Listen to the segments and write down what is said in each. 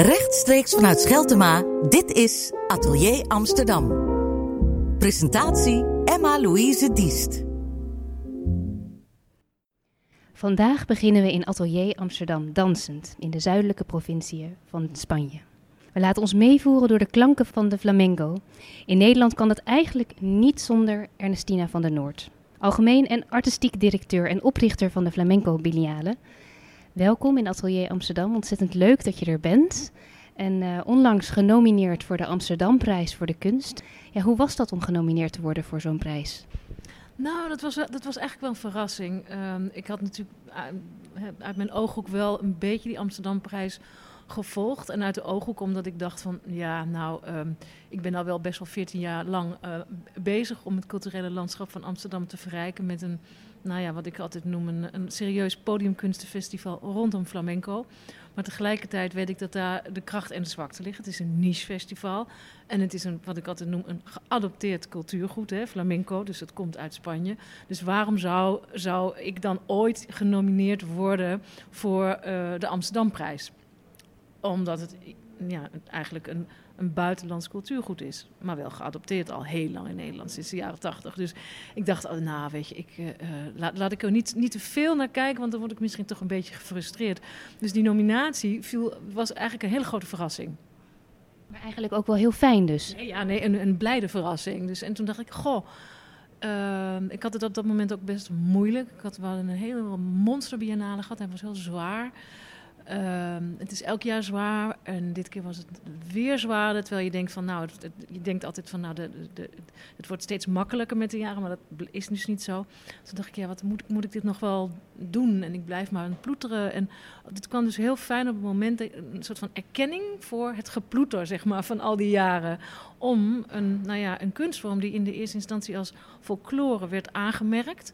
Rechtstreeks vanuit Scheltema, dit is Atelier Amsterdam. Presentatie Emma-Louise Diest. Vandaag beginnen we in Atelier Amsterdam dansend in de zuidelijke provinciën van Spanje. We laten ons meevoeren door de klanken van de flamenco. In Nederland kan dat eigenlijk niet zonder Ernestina van der Noord. Algemeen en artistiek directeur en oprichter van de Flamenco Biliale. Welkom in Atelier Amsterdam. Ontzettend leuk dat je er bent. En uh, onlangs genomineerd voor de Amsterdamprijs voor de kunst. Ja, hoe was dat om genomineerd te worden voor zo'n prijs? Nou, dat was, dat was eigenlijk wel een verrassing. Um, ik had natuurlijk uit mijn ooghoek wel een beetje die Amsterdamprijs gevolgd. En uit de ooghoek omdat ik dacht van, ja, nou, um, ik ben al wel best wel 14 jaar lang uh, bezig om het culturele landschap van Amsterdam te verrijken met een, nou ja, wat ik altijd noem een, serieus podiumkunstenfestival rondom flamenco. Maar tegelijkertijd weet ik dat daar de kracht en de zwakte liggen. Het is een niche festival. En het is een, wat ik altijd noem, een geadopteerd cultuurgoed, hè, flamenco. Dus het komt uit Spanje. Dus waarom zou, zou ik dan ooit genomineerd worden voor uh, de Amsterdamprijs? Omdat het ja, eigenlijk een, een buitenlands cultuurgoed is. Maar wel geadopteerd al heel lang in Nederland, sinds de jaren tachtig. Dus ik dacht, oh, nou weet je, ik, uh, laat, laat ik er niet, niet te veel naar kijken, want dan word ik misschien toch een beetje gefrustreerd. Dus die nominatie viel, was eigenlijk een hele grote verrassing. Maar eigenlijk ook wel heel fijn dus. Nee, ja, nee, een, een blijde verrassing. Dus, en toen dacht ik, goh, uh, ik had het op dat moment ook best moeilijk. Ik had wel een hele monsterbiennale gehad, hij was heel zwaar. Um, het is elk jaar zwaar en dit keer was het weer zwaarder. Terwijl je denkt van, nou, je denkt altijd van, nou, de, de, het wordt steeds makkelijker met de jaren, maar dat is dus niet zo. Toen dacht ik, ja, wat moet, moet ik dit nog wel doen? En ik blijf maar aan ploeteren. En dit kwam dus heel fijn op het moment, een soort van erkenning voor het geploeter, zeg maar, van al die jaren. Om een, nou ja, een kunstvorm die in de eerste instantie als folklore werd aangemerkt.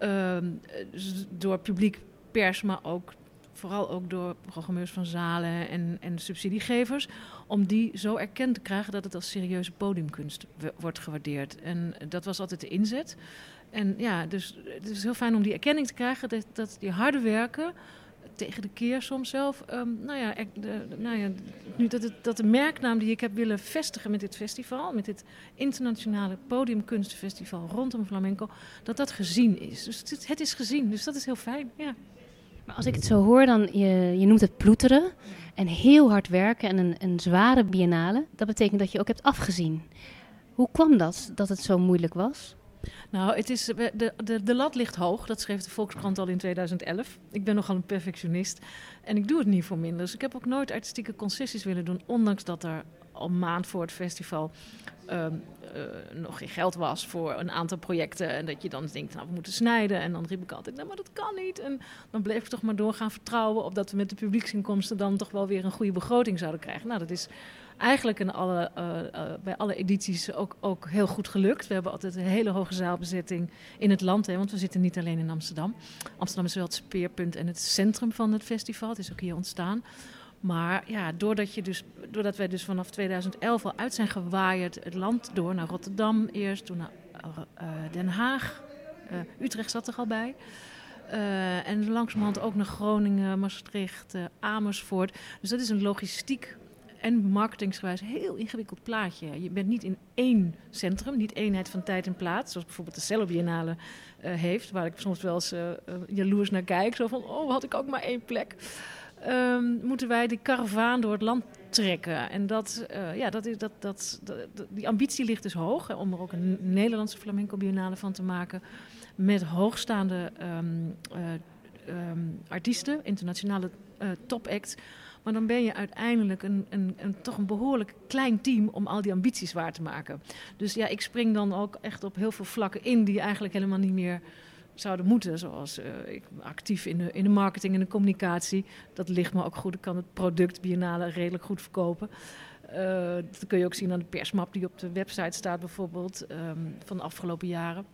Uh, door publiek pers, maar ook vooral ook door programmeurs van zalen en, en subsidiegevers, om die zo erkend te krijgen dat het als serieuze podiumkunst wordt gewaardeerd. En dat was altijd de inzet. En ja, dus het is heel fijn om die erkenning te krijgen, dat, dat die harde werken tegen de keer soms zelf. Um, nou ja, nou ja nu dat, het, dat de merknaam die ik heb willen vestigen met dit festival, met dit internationale podiumkunstenfestival rondom flamenco, dat dat gezien is. Dus het, het is gezien, dus dat is heel fijn. Ja. Als ik het zo hoor, dan je, je noemt het ploeteren en heel hard werken en een, een zware biennale. Dat betekent dat je ook hebt afgezien. Hoe kwam dat, dat het zo moeilijk was? Nou, het is, de, de, de lat ligt hoog. Dat schreef de Volkskrant al in 2011. Ik ben nogal een perfectionist en ik doe het niet voor minder. Dus ik heb ook nooit artistieke concessies willen doen, ondanks dat er al maand voor het festival um, uh, nog geen geld was voor een aantal projecten. En dat je dan denkt, nou, we moeten snijden. En dan riep ik altijd, nou, maar dat kan niet. En dan bleef ik toch maar doorgaan vertrouwen op dat we met de publieksinkomsten dan toch wel weer een goede begroting zouden krijgen. Nou, dat is eigenlijk alle, uh, uh, bij alle edities ook, ook heel goed gelukt. We hebben altijd een hele hoge zaalbezetting in het land, hè, want we zitten niet alleen in Amsterdam. Amsterdam is wel het speerpunt en het centrum van het festival. Het is ook hier ontstaan. Maar ja, doordat, je dus, doordat wij dus vanaf 2011 al uit zijn gewaaid het land door naar Rotterdam eerst, toen naar uh, Den Haag, uh, Utrecht zat er al bij. En langzamerhand ook naar Groningen, Maastricht, Amersfoort. Dus dat is een logistiek en marketingsgewijs heel ingewikkeld plaatje. Je bent niet in één centrum, niet eenheid van tijd en plaats, zoals bijvoorbeeld de Cello heeft, waar ik soms wel eens jaloers naar kijk. Zo van, oh, had ik ook maar één plek um, moeten wij die karavaan door het land trekken. En dat, uh, ja, dat is, dat, dat, die ambitie ligt dus hoog hè, om er ook een Nederlandse flamenco biennale van te maken. Met hoogstaande um, uh, um, artiesten, internationale uh, topact. Maar dan ben je uiteindelijk een, een, een, toch een behoorlijk klein team om al die ambities waar te maken. Dus ja, ik spring dan ook echt op heel veel vlakken in die eigenlijk helemaal niet meer zouden moeten. Zoals uh, ik actief in de, in de marketing en de communicatie. Dat ligt me ook goed. Ik kan het product Biennale redelijk goed verkopen. Uh, dat kun je ook zien aan de persmap die op de website staat bijvoorbeeld um, van de afgelopen jaren.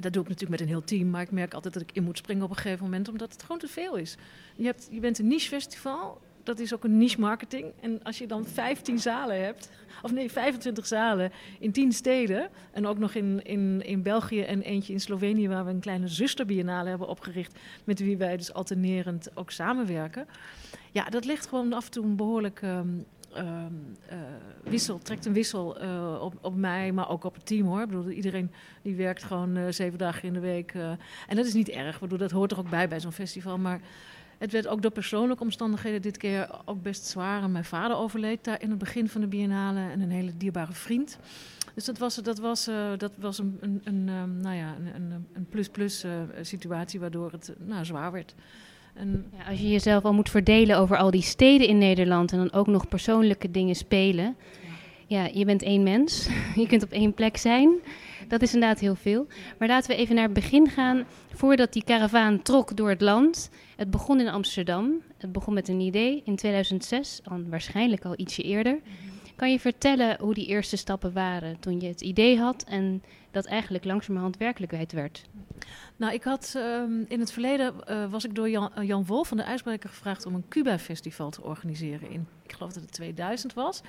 Dat doe ik natuurlijk met een heel team, maar ik merk altijd dat ik in moet springen op een gegeven moment, omdat het gewoon te veel is. Je, hebt, je bent een niche festival, dat is ook een niche marketing. En als je dan 15 zalen hebt, of nee, 25 zalen in 10 steden. En ook nog in, in, in België en eentje in Slovenië, waar we een kleine zusterbiennale hebben opgericht. Met wie wij dus alternerend ook samenwerken. ja, dat ligt gewoon af en toe een behoorlijk ehm, ehm, eh, wissel, trekt een wissel eh, op, op mij, maar ook op het team hoor. Ik bedoel, iedereen die werkt gewoon eh, zeven dagen in de week. en dat is niet erg, bedoel, dat hoort er ook bij bij zo'n festival. Maar het werd ook door persoonlijke omstandigheden dit keer ook best zwaar. En mijn vader overleed daar in het begin van de biennale en een hele dierbare vriend. Dus dat was, dat was, eh, dat was een, een, een, ehm, nou ja, een, plus-plus eh, situatie waardoor het eh, nou, zwaar werd. En, Ja, als je jezelf al moet verdelen over al die steden in Nederland en dan ook nog persoonlijke dingen spelen. Ja, je bent één mens. Je kunt op één plek zijn. Dat is inderdaad heel veel. Maar laten we even naar het begin gaan. Voordat die karavaan trok door het land. Het begon in Amsterdam. Het begon met een idee in 2006, dan waarschijnlijk al ietsje eerder. Kan je vertellen hoe die eerste stappen waren toen je het idee had en dat eigenlijk langzamerhand werkelijkheid werd? Nou, ik had ehm, in het verleden eh, was ik door Jan, eh, Jan Wolf van de IJsbreker gevraagd om een Cuba-festival te organiseren in, ik geloof dat het 2000 was.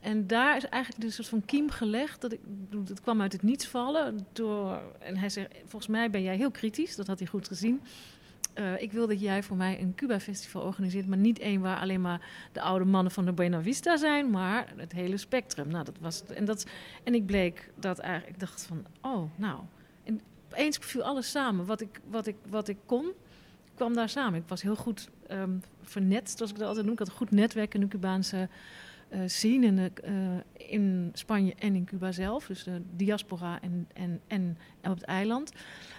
En daar is eigenlijk dus een soort van kiem gelegd. Dat ik, dat kwam uit het niets vallen. Door, en hij zei, volgens mij ben jij heel kritisch, dat had hij goed gezien. Eh, ik wil dat jij voor mij een Cuba-festival organiseert, maar niet één waar alleen maar de oude mannen van de Buena Vista zijn, maar het hele spectrum. Nou, dat was, en, dat, en ik bleek dat eigenlijk, ik dacht van, oh, nou, en opeens viel alles samen. Wat ik, wat ik, wat ik kon, kwam daar samen. Ik was heel goed vernet, zoals ik dat altijd noem. Ik had een goed netwerk in de Cubaanse eh scene in, eh, in Spanje en in Cuba zelf. Dus de diaspora en, en, en op het eiland.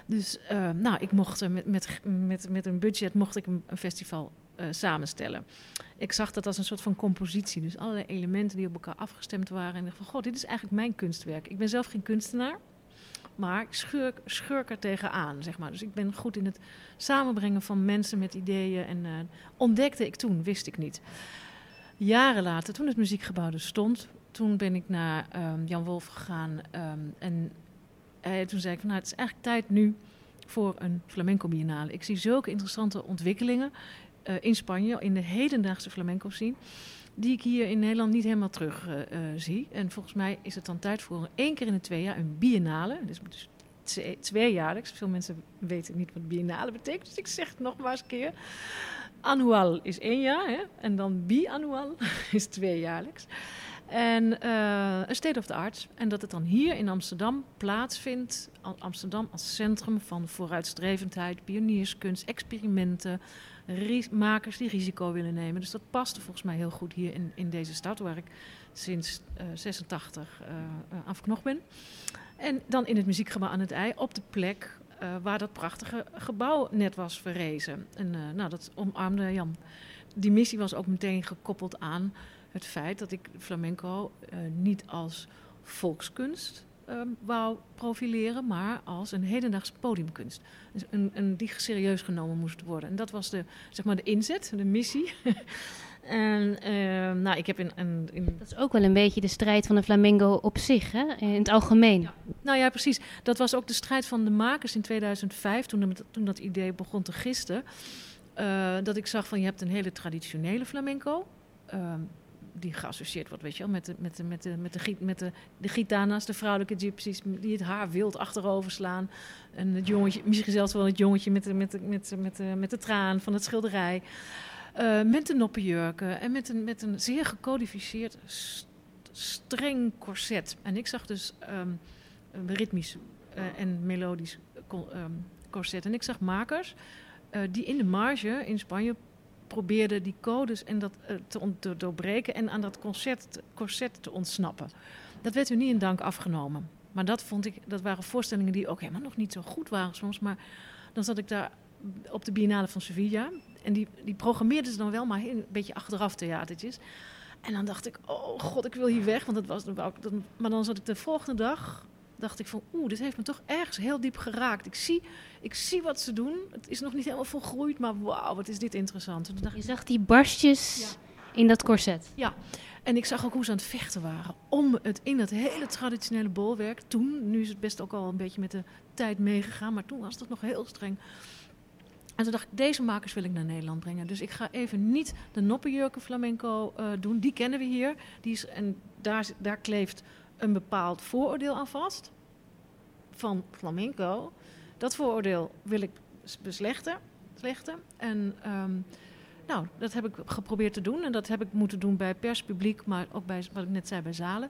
Dus eh, nou, ik mocht met, met, met, met een budget mocht ik een, festival samenstellen. Ik zag dat als een soort van compositie. Dus allerlei elementen die op elkaar afgestemd waren. En dacht van, god, dit is eigenlijk mijn kunstwerk. Ik ben zelf geen kunstenaar. Maar ik schurk, er tegenaan, zeg maar. Dus ik ben goed in het samenbrengen van mensen met ideeën. En ontdekte ik toen, wist ik niet. Jaren later, toen het muziekgebouw er stond... toen ben ik naar ehm, Jan Wolf gegaan. ehm, en eh, toen zei ik van, nou, het is eigenlijk tijd nu voor een flamenco biennale. Ik zie zulke interessante ontwikkelingen eh, in Spanje... in de hedendaagse flamenco scene die ik hier in Nederland niet helemaal terug eh, eh, zie. En volgens mij is het dan tijd voor één keer in de twee jaar een biennale. Dus, dus twee- tweejaarlijks. Veel mensen weten niet wat biennale betekent, dus ik zeg het nog maar eens een keer. Annual is één jaar hè? en dan biannual is tweejaarlijks. En eh, een state of the arts. En dat het dan hier in Amsterdam plaatsvindt. Amsterdam als centrum van vooruitstrevendheid, pionierskunst, experimenten, ri- makers die risico willen nemen. Dus dat paste volgens mij heel goed hier in, in deze stad, waar ik sinds eh 86 eh, eh, aan verknocht ben. En dan in het muziekgebouw aan het IJ, op de plek waar dat prachtige gebouw net was verrezen. En eh, nou, dat omarmde Jan. Die missie was ook meteen gekoppeld aan het feit dat ik flamenco eh, niet als volkskunst ehm, wou profileren, maar als een hedendaagse podiumkunst. Dus een, een, die serieus genomen moest worden. En dat was de, zeg maar de inzet, de missie. en ehm, nou, ik heb in, in, in Dat is ook wel een beetje de strijd van de flamenco op zich, hè? in het algemeen. Nou ja, precies. Dat was ook de strijd van de makers in 2005, toen, dat- toen dat idee begon te gisten. Eh, dat ik zag van je hebt een hele traditionele flamenco. ehm, die geassocieerd wordt, weet je wel, met de, met de, met de, met de, giet- met de, de gitanas, de vrouwelijke gypsies, die het haar wild achterover slaan. En het jongetje, misschien zelfs wel het jongetje met de, met de, met de, met de, met de traan van het schilderij. Eh, met de noppenjurken en met een, met een zeer gecodificeerd, st- streng corset. En ik zag dus ehm, een ritmisch eh, en melodisch ehm, corset. En ik zag makers eh, die in de marge in Spanje probeerden die codes en dat te, doorbreken en aan dat corset, te ontsnappen. Dat werd u niet in dank afgenomen. Maar dat vond ik, dat waren voorstellingen die ook helemaal nog niet zo goed waren soms. Maar dan zat ik daar op de Biennale van Sevilla. En die, die programmeerden ze dan wel, maar een beetje achteraf theatertjes. En dan dacht ik, oh god, ik wil hier weg. Want dat was, maar dan zat ik de volgende dag, dacht ik van, oeh, dit heeft me toch ergens heel diep geraakt. Ik zie, ik zie wat ze doen. Het is nog niet helemaal volgroeid, maar wauw, wat is dit interessant. En, toen dacht Je zag die barstjes in dat corset. en ik zag ook hoe ze aan het vechten waren om het in dat hele traditionele bolwerk. Toen, nu is het best ook al een beetje met de tijd meegegaan, maar toen was dat nog heel streng. En toen dacht ik, deze makers wil ik naar Nederland brengen. Dus ik ga even niet de noppenjurken flamenco eh, doen. Die kennen we hier. Die is, en daar, daar kleeft een bepaald vooroordeel aan vast. Van flamenco. Dat vooroordeel wil ik beslechten. Slechten. En ehm, nou, dat heb ik geprobeerd te doen. En dat heb ik moeten doen bij perspubliek, maar ook bij, wat ik net zei, bij zalen.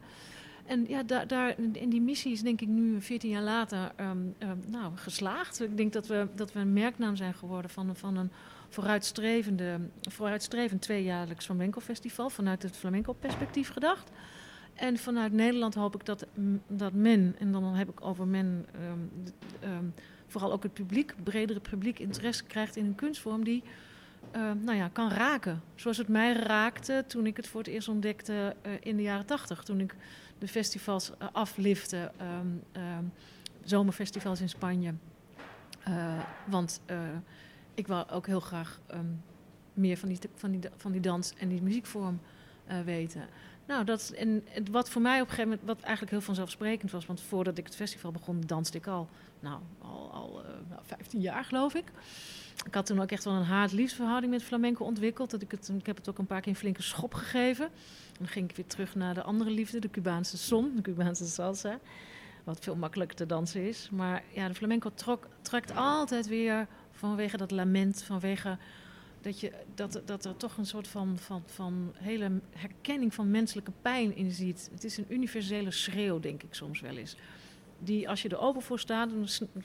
En ja, daar, daar, in die missie is denk ik nu 14 jaar later ehm, ehm, nou, geslaagd. Ik denk dat we, dat we een merknaam zijn geworden van, van een vooruitstrevende, vooruitstrevend tweejaarlijks flamenco festival. Vanuit het flamenco perspectief gedacht. En vanuit Nederland hoop ik dat, dat men, en dan heb ik over men, ehm, vooral ook het publiek, bredere publiek interesse krijgt in een kunstvorm die uh, nou ja, kan raken. Zoals het mij raakte toen ik het voor het eerst ontdekte uh, in de jaren tachtig. Toen ik de festivals uh, aflifte, um, zomerfestivals in Spanje. want ik wou ook heel graag meer van die, van, die, van die dans en die muziekvorm weten. Nou, dat, en wat voor mij op een gegeven moment, wat eigenlijk heel vanzelfsprekend was, want voordat ik het festival begon, danste ik al, nou, al, al nou, 15 jaar geloof ik ik had toen ook echt wel een haat-liefsverhouding met flamenco ontwikkeld. Dat ik, het, ik heb het ook een paar keer een flinke schop gegeven. Dan ging ik weer terug naar de andere liefde, de Cubaanse son, de Cubaanse salsa. Wat veel makkelijker te dansen is. Maar ja, de flamenco trok, trekt altijd weer vanwege dat lament, vanwege dat, je, dat, dat er toch een soort van, van, van hele herkenning van menselijke pijn in ziet. Het is een universele schreeuw, denk ik soms wel eens. Die als je er open voor staat,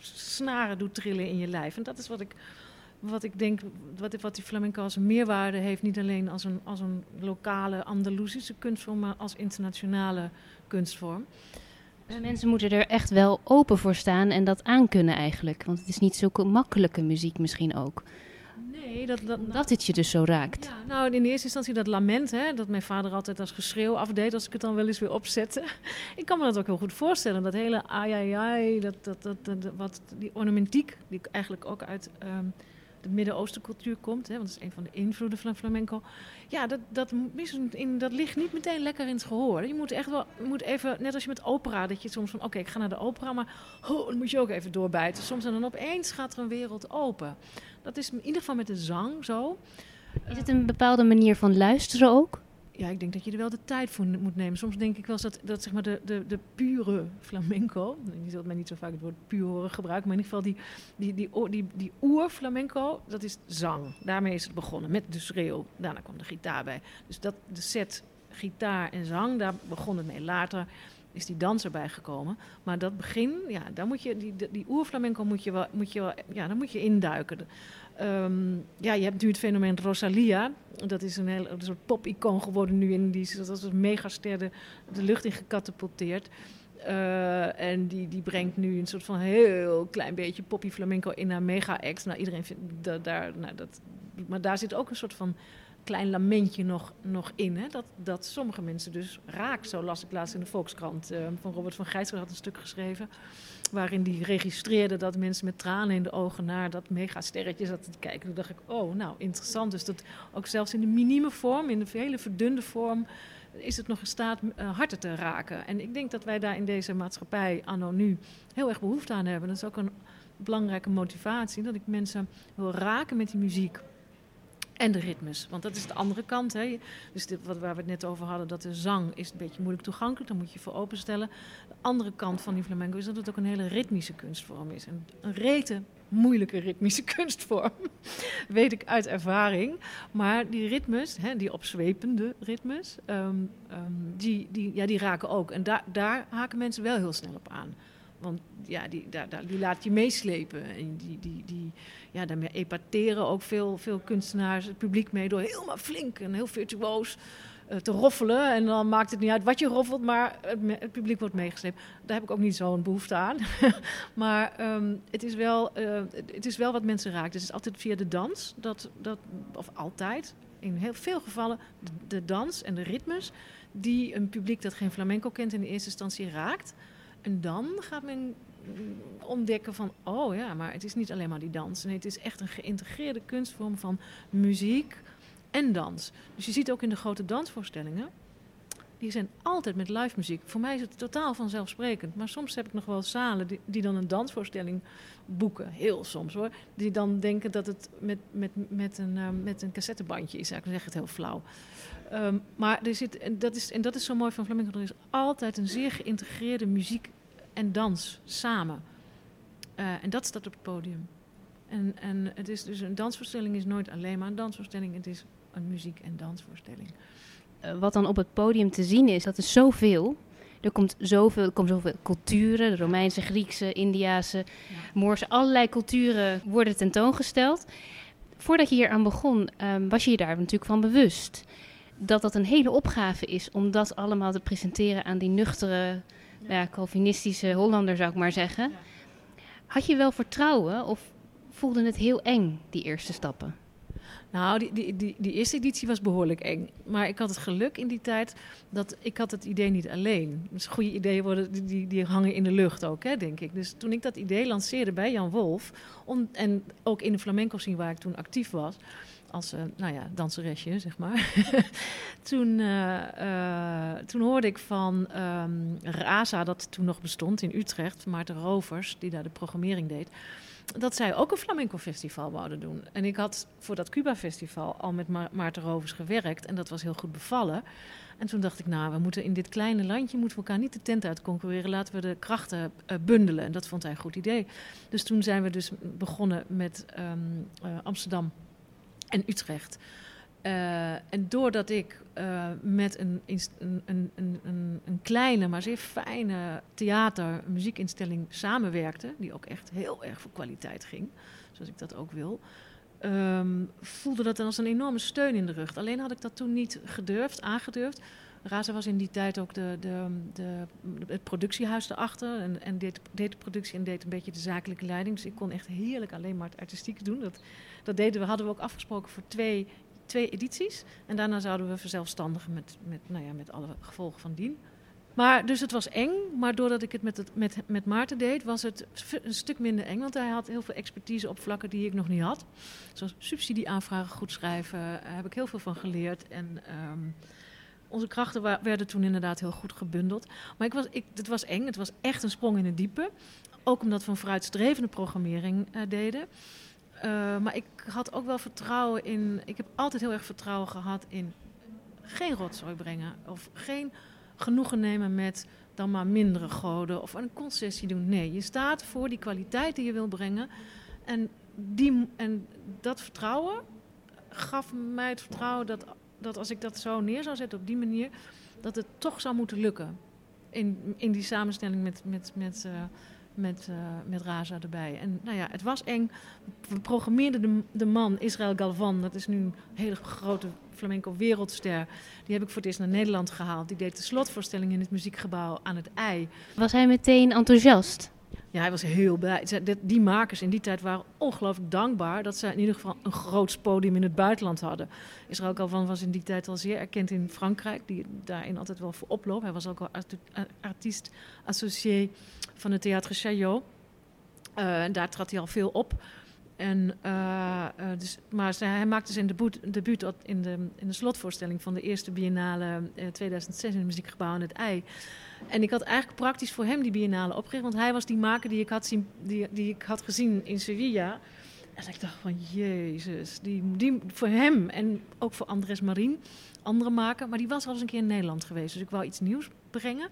snaren doet trillen in je lijf. En dat is wat ik wat ik denk, wat, wat die flamenco als meerwaarde heeft, niet alleen als een, als een lokale Andalusische kunstvorm, maar als internationale kunstvorm. Dus mensen moeten er echt wel open voor staan en dat aankunnen eigenlijk. Want het is niet zulke makkelijke muziek misschien ook. Nee, dat, dat, dat het je dus zo raakt. Ja, nou, in eerste instantie dat lament, hè, dat mijn vader altijd als geschreeuw afdeed als ik het dan wel eens weer opzette. ik kan me dat ook heel goed voorstellen. Dat hele ai ai ai, dat, dat, dat, dat, wat, die ornamentiek, die ik eigenlijk ook uit... Um, de Midden-Oosten cultuur komt. Hè, want dat is een van de invloeden van flamenco. Ja, dat, dat, in, dat ligt niet meteen lekker in het gehoor. Je moet echt wel, moet even, net als je met opera, dat je soms van, oké, ik ga naar de opera, maar oh, dan moet je ook even doorbijten. Soms en dan opeens gaat er een wereld open. Dat is in ieder geval met de zang zo. Is het een bepaalde manier van luisteren ook? Ja, ik denk dat je er wel de tijd voor moet nemen. Soms denk ik wel eens dat, dat zeg maar de, de, de pure flamenco, je zult mij niet zo vaak het woord puur horen gebruiken, maar in ieder geval die, die, die, die, die oer-flamenco, dat is zang. Daarmee is het begonnen, met de schreeuw. Daarna kwam de gitaar bij. Dus dat, de set gitaar en zang, daar begon het mee. Later is die dans erbij gekomen. Maar dat begin, ja, daar moet je, die, die, oer-flamenco moet je wel, moet je wel, ja, daar moet je induiken. Um, ja, je hebt nu het fenomeen Rosalia. Dat is een, heel, een soort pop-icoon geworden nu. In die, dat is een megaster de, lucht in gecatapulteerd. Uh, en die, die brengt nu een soort van heel klein beetje poppy flamenco in haar mega-act. Nou, iedereen vindt dat daar... Nou, dat, maar daar zit ook een soort van klein lamentje nog, nog in. Hè? Dat, dat sommige mensen dus raakt. Zo las ik laatst in de Volkskrant. Uh, van Robert van Gijsel had een stuk geschreven waarin die registreerde dat mensen met tranen in de ogen naar dat megasterretje zaten te kijken. Toen dacht ik, oh, nou, interessant. Dus dat ook zelfs in de minieme vorm, in de hele verdunde vorm, is het nog in staat uh, harten te raken. En ik denk dat wij daar in deze maatschappij, anno nu, heel erg behoefte aan hebben. Dat is ook een belangrijke motivatie, dat ik mensen wil raken met die muziek. En de ritmes, want dat is de andere kant. Hè. Dus dit, wat, waar we het net over hadden, dat de zang is een beetje moeilijk toegankelijk. Daar moet je voor openstellen. De andere kant van die flamenco is dat het ook een hele ritmische kunstvorm is. En een rete moeilijke ritmische kunstvorm. Weet ik uit ervaring. Maar die ritmes, hè, die opzwepende ritmes, um, um, die, die, ja, die raken ook. En daar, daar haken mensen wel heel snel op aan. Want ja, die, daar, die laat je meeslepen. En die, die, die, ja, daarmee epateren ook veel, veel kunstenaars het publiek mee door helemaal flink en heel virtuoos uh, te roffelen. En dan maakt het niet uit wat je roffelt, maar het, publiek wordt meegesleept. Daar heb ik ook niet zo'n behoefte aan. maar um, het, is wel, uh, het is wel wat mensen raakt. Het is altijd via de dans, dat, dat, of altijd, in heel veel gevallen, de, de dans en de ritmes die een publiek dat geen flamenco kent in de eerste instantie raakt. En dan gaat men ontdekken van, oh ja, maar het is niet alleen maar die dans. Nee, het is echt een geïntegreerde kunstvorm van muziek en dans. Dus je ziet ook in de grote dansvoorstellingen, die zijn altijd met live muziek. Voor mij is het totaal vanzelfsprekend. Maar soms heb ik nog wel zalen die, dan een dansvoorstelling boeken. Heel soms hoor. Die dan denken dat het met, met, met, een, uh, met een cassettebandje is. Ik zeg het heel flauw. Um, maar er zit, en, dat is, en dat is zo mooi van flamenco. Er is altijd een zeer geïntegreerde muziek en dans samen. Uh, en dat staat op het podium. En, en het is dus een dansvoorstelling is nooit alleen maar een dansvoorstelling. Het is een muziek- en dansvoorstelling. Uh, wat dan op het podium te zien is, dat is zoveel. Er komt zoveel, er komen zoveel culturen, de Romeinse, Griekse, Indiase, ja. Moorse, allerlei culturen worden tentoongesteld. Voordat je hier aan begon, um, was je je daar natuurlijk van bewust dat dat een hele opgave is om dat allemaal te presenteren aan die nuchtere, ja. Calvinistische Hollander, zou ik maar zeggen. Had je wel vertrouwen of voelde het heel eng, die eerste stappen? Nou, die, die, die, die, eerste editie was behoorlijk eng. Maar ik had het geluk in die tijd dat ik had het idee niet alleen. Dus goede ideeën worden, die, die, die hangen in de lucht ook, hè, denk ik. Dus toen ik dat idee lanceerde bij Jan Wolf... Om, en ook in de flamenco scene waar ik toen actief was... als uh, nou ja, danseresje, zeg maar... toen, uh, uh, toen hoorde ik van um, Raza, dat toen nog bestond in Utrecht... Maarten Rovers, die daar de programmering deed dat zij ook een flamenco festival wouden doen. En ik had voor dat Cuba festival al met Ma Maarten Rovers gewerkt en dat was heel goed bevallen. En toen dacht ik, nou, we moeten in dit kleine landje moeten we elkaar niet de tent uit concurreren. Laten we de krachten bundelen. En dat vond hij een goed idee. Dus toen zijn we dus begonnen met um, Amsterdam en Utrecht. Uh, en doordat ik uh, met een, een, een, een, een, kleine, maar zeer fijne theater, muziekinstelling samenwerkte, die ook echt heel erg voor kwaliteit ging, zoals ik dat ook wil, um, voelde dat dan als een enorme steun in de rug. Alleen had ik dat toen niet gedurfd, aangedurfd. Raza was in die tijd ook de, de, de, het productiehuis erachter en, en deed, de productie en deed een beetje de zakelijke leiding. Dus ik kon echt heerlijk alleen maar het artistiek doen. Dat, dat deden we, hadden we ook afgesproken voor twee twee edities. En daarna zouden we verzelfstandigen met, met, nou ja, met alle gevolgen van dien. Maar dus het was eng, maar doordat ik het met, met, met Maarten deed, was het een stuk minder eng. Want hij had heel veel expertise op vlakken die ik nog niet had. Zoals subsidieaanvragen goed schrijven, daar heb ik heel veel van geleerd. En um, onze krachten werden toen inderdaad heel goed gebundeld. Maar ik was, ik, het was eng, het was echt een sprong in het diepe. Ook omdat we een vooruitstrevende programmering uh, deden. Uh, maar ik had ook wel vertrouwen in. Ik heb altijd heel erg vertrouwen gehad in geen rotzooi brengen. Of geen genoegen nemen met dan maar mindere goden. Of een concessie doen. Nee, je staat voor die kwaliteit die je wil brengen. En, die, en dat vertrouwen gaf mij het vertrouwen dat, dat als ik dat zo neer zou zetten op die manier, dat het toch zou moeten lukken. In, in die samenstelling met, met, met uh, met, uh, met Raza erbij. En nou ja, het was eng. We programmeerden de, de man, Israël Galvan, dat is nu een hele grote flamenco wereldster. Die heb ik voor het eerst naar Nederland gehaald. Die deed de slotvoorstelling in het muziekgebouw aan het ei. Was hij meteen enthousiast? Ja, hij was heel blij. Die makers in die tijd waren ongelooflijk dankbaar dat ze in ieder geval een groot podium in het buitenland hadden. Israël Galvan was in die tijd al zeer erkend in Frankrijk, die daarin altijd wel voor oploopt. Hij was ook al artiest associé van het Theatre Chaillot. Uh, en daar trad hij al veel op. En, uh, uh, dus, maar hij maakte zijn debuut, debuut in, de, in de slotvoorstelling van de eerste biennale 2006 in het Muziekgebouw aan het Ei. En ik had eigenlijk praktisch voor hem die biennale opgericht, want hij was die maker die ik had, die, die ik had gezien in Sevilla. En ik dacht van, jezus, die, die, voor hem en ook voor Andres Marien, andere maker. Maar die was al eens een keer in Nederland geweest, dus ik wou iets nieuws brengen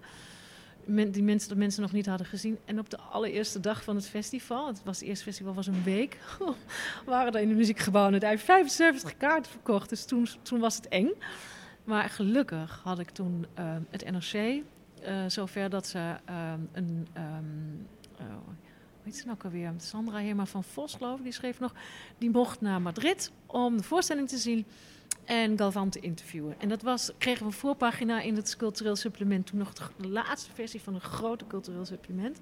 die mensen, dat mensen nog niet hadden gezien. En op de allereerste dag van het festival, het, was, eerste festival was een week, waren er in het muziekgebouw net 75 kaarten verkocht. Dus toen, toen was het eng. Maar gelukkig had ik toen uh, het NRC zover dat ze uh, een... Um, hoe heet ze nou alweer? Sandra Herma van Vos, geloof ik, die schreef nog... die mocht naar Madrid om de voorstelling te zien en Galvan te interviewen. En dat was, kregen we een voorpagina in het cultureel supplement. Toen nog de laatste versie van een grote cultureel supplement.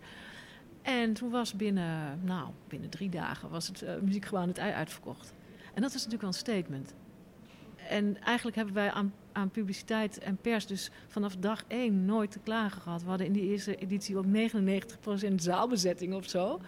En toen was binnen, nou, binnen drie dagen was het uh, muziekgebouw het ei uitverkocht. En dat was natuurlijk wel een statement. En eigenlijk hebben wij aan, aan, publiciteit en pers dus vanaf dag één nooit te klagen gehad. We hadden in die eerste editie ook 99% zaalbezetting of zo.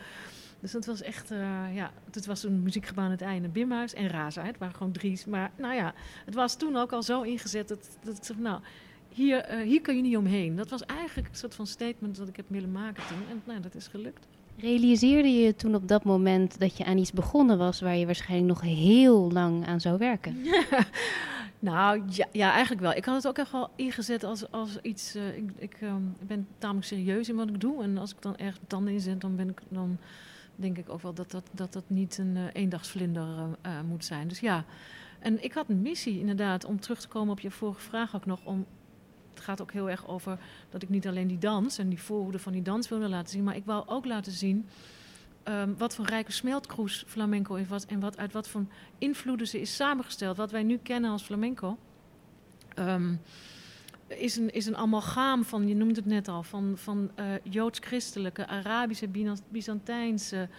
Dus dat was echt, uh, ja, het was een muziekgebouw aan het einde, Bimhuis en Raza. Het waren gewoon drie. Maar nou ja, het was toen ook al zo ingezet dat, dat nou, hier, uh, hier kun je niet omheen. Dat was eigenlijk een soort van statement dat ik heb willen maken toen. En nou, dat is gelukt. Realiseerde je toen op dat moment dat je aan iets begonnen was waar je waarschijnlijk nog heel lang aan zou werken? nou ja, ja, eigenlijk wel. Ik had het ook echt wel ingezet als, als iets. Uh, ik, ik um, ben tamelijk serieus in wat ik doe. En als ik dan ergens tanden inzet, dan ben ik dan denk ik ook wel dat dat, dat, dat niet een uh, eendagsvlinder uh, moet zijn. Dus ja, en ik had een missie inderdaad om terug te komen op je vorige vraag ook nog. Om, het gaat ook heel erg over dat ik niet alleen die dans en die voorhoede van die dans wilde laten zien, maar ik wou ook laten zien um, wat voor rijke smeltkroes flamenco is wat, en wat, uit wat voor invloeden ze is samengesteld. Wat wij nu kennen als flamenco. Um, is een, is een amalgaam van, je noemt het net al, van, van uh, joods-christelijke, Arabische, Byzantijnse,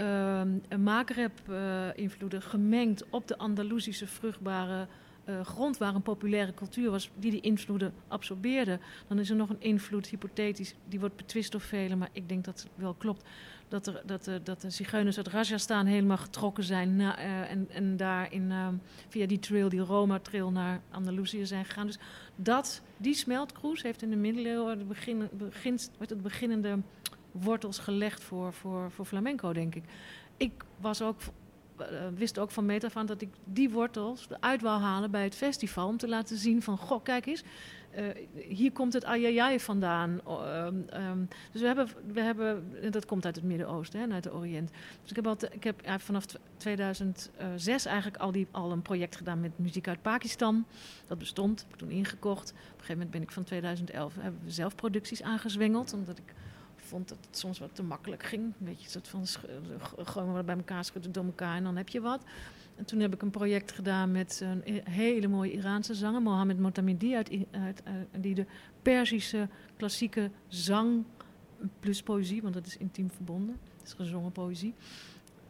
uh, Maghreb-invloeden gemengd op de Andalusische vruchtbare uh, grond waar een populaire cultuur was, die die invloeden absorbeerde. Dan is er nog een invloed, hypothetisch, die wordt betwist door velen, maar ik denk dat het wel klopt. Dat, er, dat, de, dat de zigeuners uit Rajasthan helemaal getrokken zijn uh, en, en daar in, uh, via die trail, die Roma-trail, naar Andalusië zijn gegaan. Dus dat, die smeltkroes heeft in de middeleeuwen de begin, begin, het beginnende wortels gelegd voor, voor, voor flamenco, denk ik. Ik was ook wist ook van meet af dat ik die wortels eruit wou halen bij het festival. Om te laten zien van, goh, kijk eens, uh, hier komt het ayayay vandaan. Uh, dus we hebben, we hebben, dat komt uit het Midden-Oosten en uit de Oriënt. Dus ik heb, altijd, ik heb vanaf 2006 eigenlijk al, die, al een project gedaan met muziek uit Pakistan. Dat bestond, heb ik toen ingekocht. Op een gegeven moment ben ik van 2011, hebben we zelf producties aangezwengeld. Omdat ik vond dat het soms wat te makkelijk ging. Een beetje soort van gewoon bij elkaar schudden door elkaar en dan heb je wat. En toen heb ik een project gedaan met een hele mooie Iraanse zanger, Mohammed Motamedi, uit, uit, die de Perzische klassieke zang plus poëzie, want dat is intiem verbonden, het is gezongen poëzie,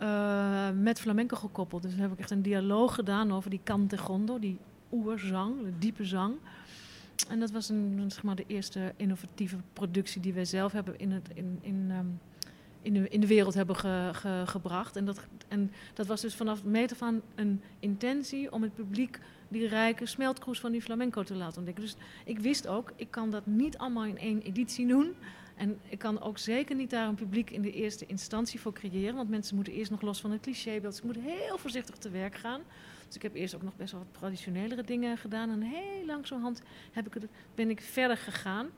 uh, met flamenco gekoppeld. Dus heb ik echt een dialoog gedaan over die cante gondo, die oerzang, de diepe zang. En dat was een, zeg maar, de eerste innovatieve productie die wij zelf hebben in, het, in, in, um, in, de, in de wereld hebben ge, ge, gebracht. En dat, en dat was dus vanaf meter van een intentie om het publiek die rijke smeltkroes van die flamenco te laten ontdekken. Dus ik wist ook, ik kan dat niet allemaal in één editie doen. En ik kan ook zeker niet daar een publiek in de eerste instantie voor creëren. Want mensen moeten eerst nog los van het clichébeeld. Ze moeten heel voorzichtig te werk gaan. Dus ik heb eerst ook nog best wel wat traditionelere dingen gedaan. En heel langzamerhand heb ik ben ik verder gegaan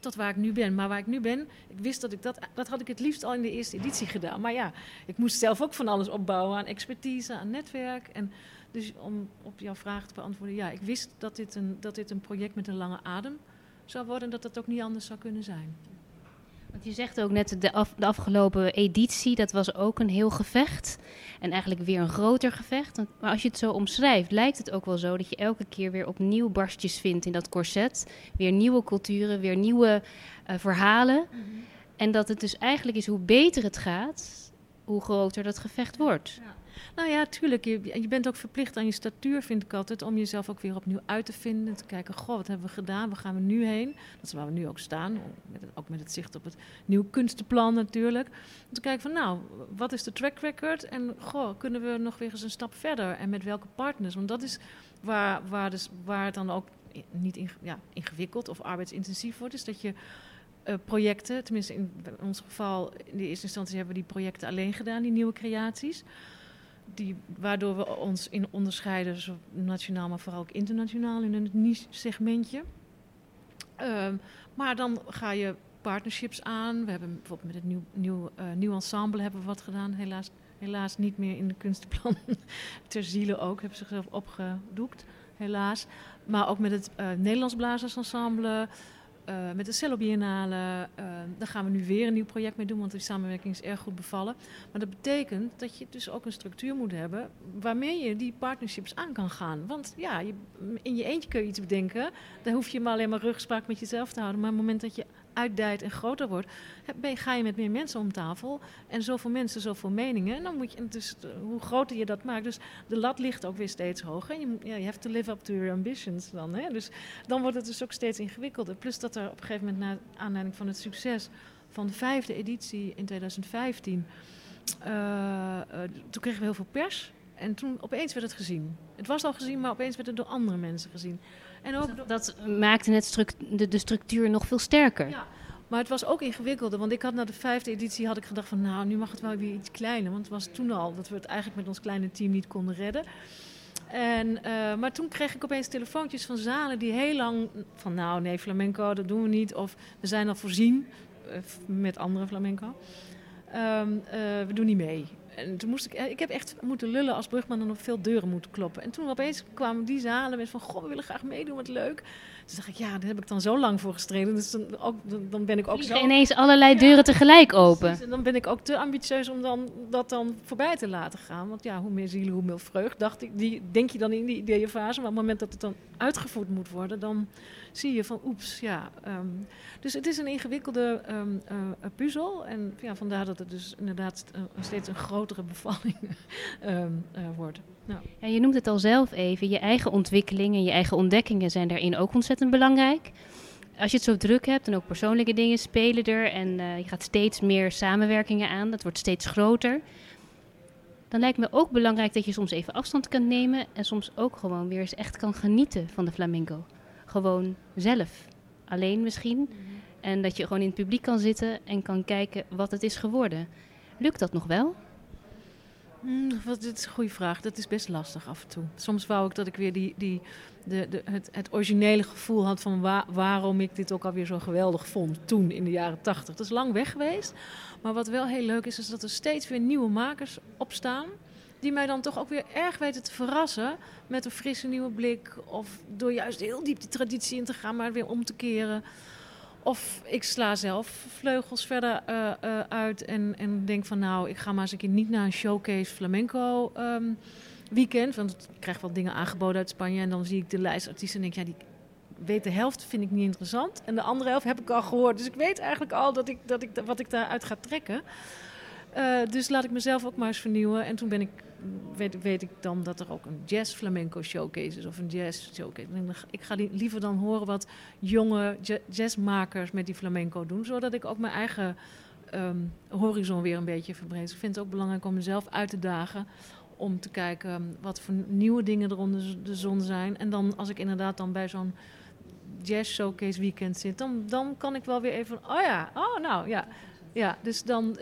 tot waar ik nu ben. Maar waar ik nu ben, ik wist dat ik dat, dat had ik het liefst al in de eerste editie gedaan. Maar ja, ik moest zelf ook van alles opbouwen aan expertise, aan netwerk. En dus om op jouw vraag te beantwoorden, ja, ik wist dat dit een, dat dit een project met een lange adem zou worden en dat dat ook niet anders zou kunnen zijn. Want je zegt ook net, de, af, de afgelopen editie, dat was ook een heel gevecht. En eigenlijk weer een groter gevecht. Maar als je het zo omschrijft, lijkt het ook wel zo dat je elke keer weer opnieuw barstjes vindt in dat corset. Weer nieuwe culturen, weer nieuwe uh, verhalen. Mm -hmm. En dat het dus eigenlijk is hoe beter het gaat, hoe groter dat gevecht wordt. Ja. Nou ja, tuurlijk. Je, je bent ook verplicht aan je statuur, vind ik altijd, om jezelf ook weer opnieuw uit te vinden. Te kijken, goh, wat hebben we gedaan? Waar gaan we nu heen? Dat is waar we nu ook staan. Met het, ook met het zicht op het nieuw kunstenplan natuurlijk. Om te kijken van, nou, wat is de track record? En goh, kunnen we nog weer eens een stap verder? En met welke partners? Want dat is waar, waar, dus, waar het dan ook niet in, ja, ingewikkeld of arbeidsintensief wordt. Is dat je uh, projecten, tenminste in, in ons geval in de eerste instantie hebben we die projecten alleen gedaan, die nieuwe creaties die, waardoor we ons in onderscheiden, zo nationaal, maar vooral ook internationaal in een niche-segmentje. Uh, maar dan ga je partnerships aan. We hebben bijvoorbeeld met het nieuw, nieuw, uh, nieuw ensemble hebben we wat gedaan. Helaas, helaas niet meer in de kunstenplan. Ter ziele ook, hebben ze zichzelf opgedoekt, helaas. Maar ook met het uh, Nederlands Blazersensemble. Uh, met de Cello Biennale, uh, daar gaan we nu weer een nieuw project mee doen, want die samenwerking is erg goed bevallen. Maar dat betekent dat je dus ook een structuur moet hebben waarmee je die partnerships aan kan gaan. Want ja, je, in je eentje kun je iets bedenken, dan hoef je maar alleen maar rugspraak met jezelf te houden. Maar op het moment dat je uitdijt en groter wordt, ga je met meer mensen om tafel. En zoveel mensen, zoveel meningen. En dan moet je, dus hoe groter je dat maakt. Dus de lat ligt ook weer steeds hoger. Je, ja, je have to live up to your ambitions dan. Hè? Dus dan wordt het dus ook steeds ingewikkelder. Plus dat er op een gegeven moment, na aanleiding van het succes van de vijfde editie in 2015, uh, uh, toen kregen we heel veel pers. En toen opeens werd het gezien. Het was al gezien, maar opeens werd het door andere mensen gezien. En ook dat, maakte struct, de, de, structuur nog veel sterker. Ja, maar het was ook ingewikkelder. Want ik had na de vijfde editie had ik gedacht van... nou, nu mag het wel weer iets kleiner. Want het was toen al dat we het eigenlijk met ons kleine team niet konden redden. En, uh, maar toen kreeg ik opeens telefoontjes van zalen die heel lang... van nou, nee, flamenco, dat doen we niet. Of we zijn al voorzien uh, met andere flamenco. ehm, we doen niet mee. En toen moest ik, ik heb echt moeten lullen als brugman en op veel deuren moeten kloppen. En toen opeens kwamen die zalen met van, goh, we willen graag meedoen, wat leuk. Dus dacht ik, ja, daar heb ik dan zo lang voor gestreden. Dus dan, ook, dan ben ik ook zo... ineens allerlei deuren tegelijk open. En dan ben ik ook te ambitieus om dan, dat dan voorbij te laten gaan. Want ja, hoe meer zielen, hoe meer vreugd, dacht ik. Die, denk je dan in die ideeënfase. Maar op het moment dat het dan uitgevoerd moet worden, dan zie je van oeps, ja. Ehm, dus het is een ingewikkelde um, puzzel. En ja, vandaar dat het dus inderdaad uh, steeds een grotere bevalling um, uh, wordt. Nou. Ja, je noemt het al zelf even, je eigen ontwikkeling en je eigen ontdekkingen zijn daarin ook ontzettend belangrijk. Als je het zo druk hebt en ook persoonlijke dingen spelen er en uh, je gaat steeds meer samenwerkingen aan, dat wordt steeds groter. Dan lijkt me ook belangrijk dat je soms even afstand kan nemen en soms ook gewoon weer eens echt kan genieten van de flamenco gewoon zelf. Alleen misschien. Mhm. En dat je gewoon in het publiek kan zitten en kan kijken wat het is geworden. Lukt dat nog wel? Mm, wat, dit is een goede vraag. Dat is best lastig af en toe. Soms wou ik dat ik weer die, die, de, de, het, het originele gevoel had van waarom ik dit ook alweer zo geweldig vond toen in de jaren tachtig. Dat is lang weg geweest. Maar wat wel heel leuk is, is dat er steeds weer nieuwe makers opstaan die mij dan toch ook weer erg weten te verrassen met een frisse nieuwe blik. Of door juist heel diep die traditie in te gaan, maar weer om te keren. Of ik sla zelf vleugels verder uh, uh, uit en, en denk van nou, ik ga maar eens een keer niet naar een showcase flamenco um, weekend. Want ik krijg wel dingen aangeboden uit Spanje en dan zie ik de lijst artiesten en denk ja, die weet de helft vind ik niet interessant. En de andere helft heb ik al gehoord. Dus ik weet eigenlijk al dat ik, dat ik, wat ik daaruit ga trekken. Uh, dus laat ik mezelf ook maar eens vernieuwen. En toen ben ik weet, weet ik dan dat er ook een jazz flamenco showcase is of een jazz showcase. Ik ga liever dan horen wat jonge jazzmakers met die flamenco doen, zodat ik ook mijn eigen um, horizon weer een beetje verbreed. Ik vind het ook belangrijk om mezelf uit te dagen om te kijken ehm, wat voor nieuwe dingen er onder de zon zijn. En dan als ik inderdaad dan bij zo'n jazz showcase weekend zit, dan, dan kan ik wel weer even, oh ja, oh nou ja. Ja, dus dan,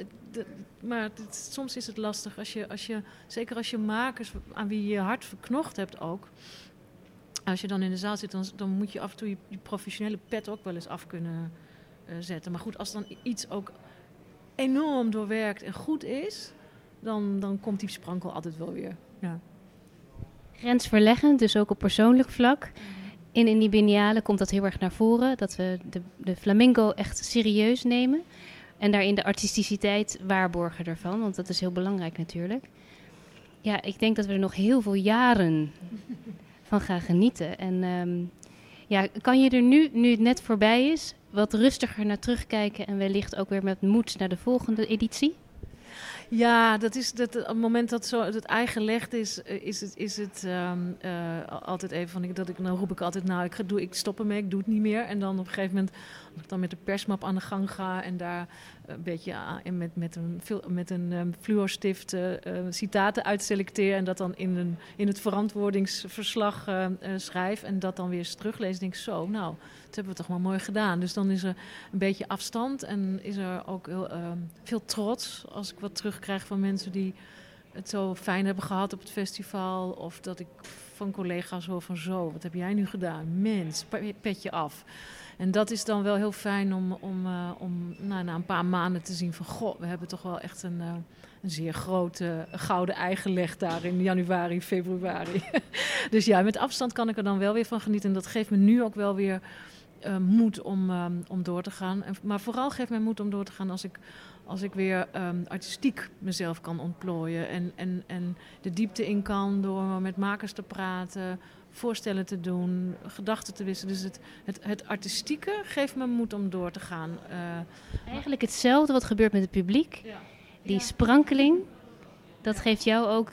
maar soms is het lastig als je, als je, zeker als je makers aan wie je je hart verknocht hebt ook. Als je dan in de zaal zit, dan, dan moet je af en toe je, professionele pet ook wel eens af kunnen uh, zetten. Maar goed, als dan iets ook enorm doorwerkt en goed is, dan, dan komt die sprankel altijd wel weer. Ja. Grensverleggend, dus ook op persoonlijk vlak. In Indibiniale komt dat heel erg naar voren, dat we de, de flamenco echt serieus nemen. En daarin de artisticiteit waarborgen ervan, want dat is heel belangrijk natuurlijk. Ja, ik denk dat we er nog heel veel jaren van gaan genieten. En ehm, ja, kan je er nu, nu het net voorbij is, wat rustiger naar terugkijken en wellicht ook weer met moed naar de volgende editie? Ja, dat is dat, op het moment dat zo het eigen gelegd is, eh, is het, is het um, uh, altijd even van dat ik dan roep ik altijd nou ik ga doe ik stop ermee, ik doe het niet meer en dan op een gegeven moment ik dan met de persmap aan de gang ga en daar een beetje uh, met, met een, met een um, fluorstift uh, citaten uitselecteer en dat dan in, een, in het verantwoordingsverslag schrijf en dat dan weer eens teruglees, denk ik zo, nou dat hebben we toch maar mooi gedaan. Dus dan is er een beetje afstand en is er ook heel, ehm, veel trots als ik wat terugkrijg van mensen die het zo fijn hebben gehad op het festival. Of dat ik van collega's hoor van zo, wat heb jij nu gedaan? Mens, petje af. En dat is dan wel heel fijn om, om, uh, om nou, na een paar maanden te zien van... goh, we hebben toch wel echt een, uh, een zeer grote gouden ei gelegd daar in januari, februari. dus ja, met afstand kan ik er dan wel weer van genieten. En dat geeft me nu ook wel weer uh, moed om, om door te gaan. Maar vooral geeft mij moed om door te gaan als ik, als ik weer um, artistiek mezelf kan ontplooien. En, en, en de diepte in kan door met makers te praten, voorstellen te doen, gedachten te wisselen. Dus het, het, het artistieke geeft me moed om door te gaan. Uh, Eigenlijk hetzelfde wat gebeurt met het publiek. Ja. Die sprankeling, dat geeft jou ook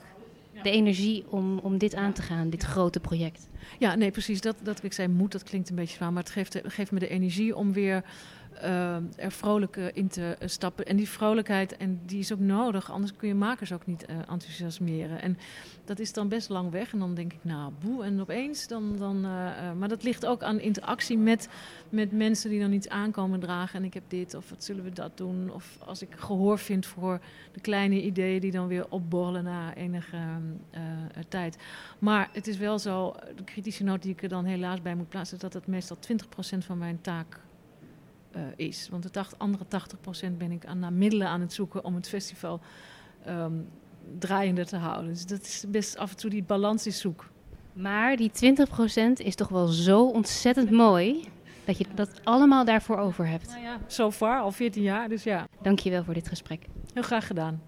de energie om, om dit aan te gaan, dit grote project. Ja, nee, precies. Dat, dat ik zei moet, dat klinkt een beetje zwaar. Maar het geeft, geeft me de energie om weer uh, er vrolijk in te stappen. En die vrolijkheid, en die is ook nodig. Anders kun je makers ook niet uh, enthousiasmeren. En dat is dan best lang weg. En dan denk ik, nou, boe. En opeens dan... dan uh, maar dat ligt ook aan interactie met, met mensen die dan iets aankomen dragen. En ik heb dit, of wat zullen we dat doen? Of als ik gehoor vind voor de kleine ideeën die dan weer opborrelen na enige tijd. Maar het is wel zo, de kritische noot die ik er dan helaas bij moet plaatsen... dat het meestal 20% van mijn taak uh, is. Want de tacht, andere 80% ben ik aan, naar middelen aan het zoeken om het festival um, draaiende te houden. Dus dat is best af en toe die balans is zoek. Maar die 20% is toch wel zo ontzettend mooi dat je dat allemaal daarvoor over hebt. Nou ja, zo far, al 14 jaar, dus ja. Dankjewel voor dit gesprek. Heel graag gedaan.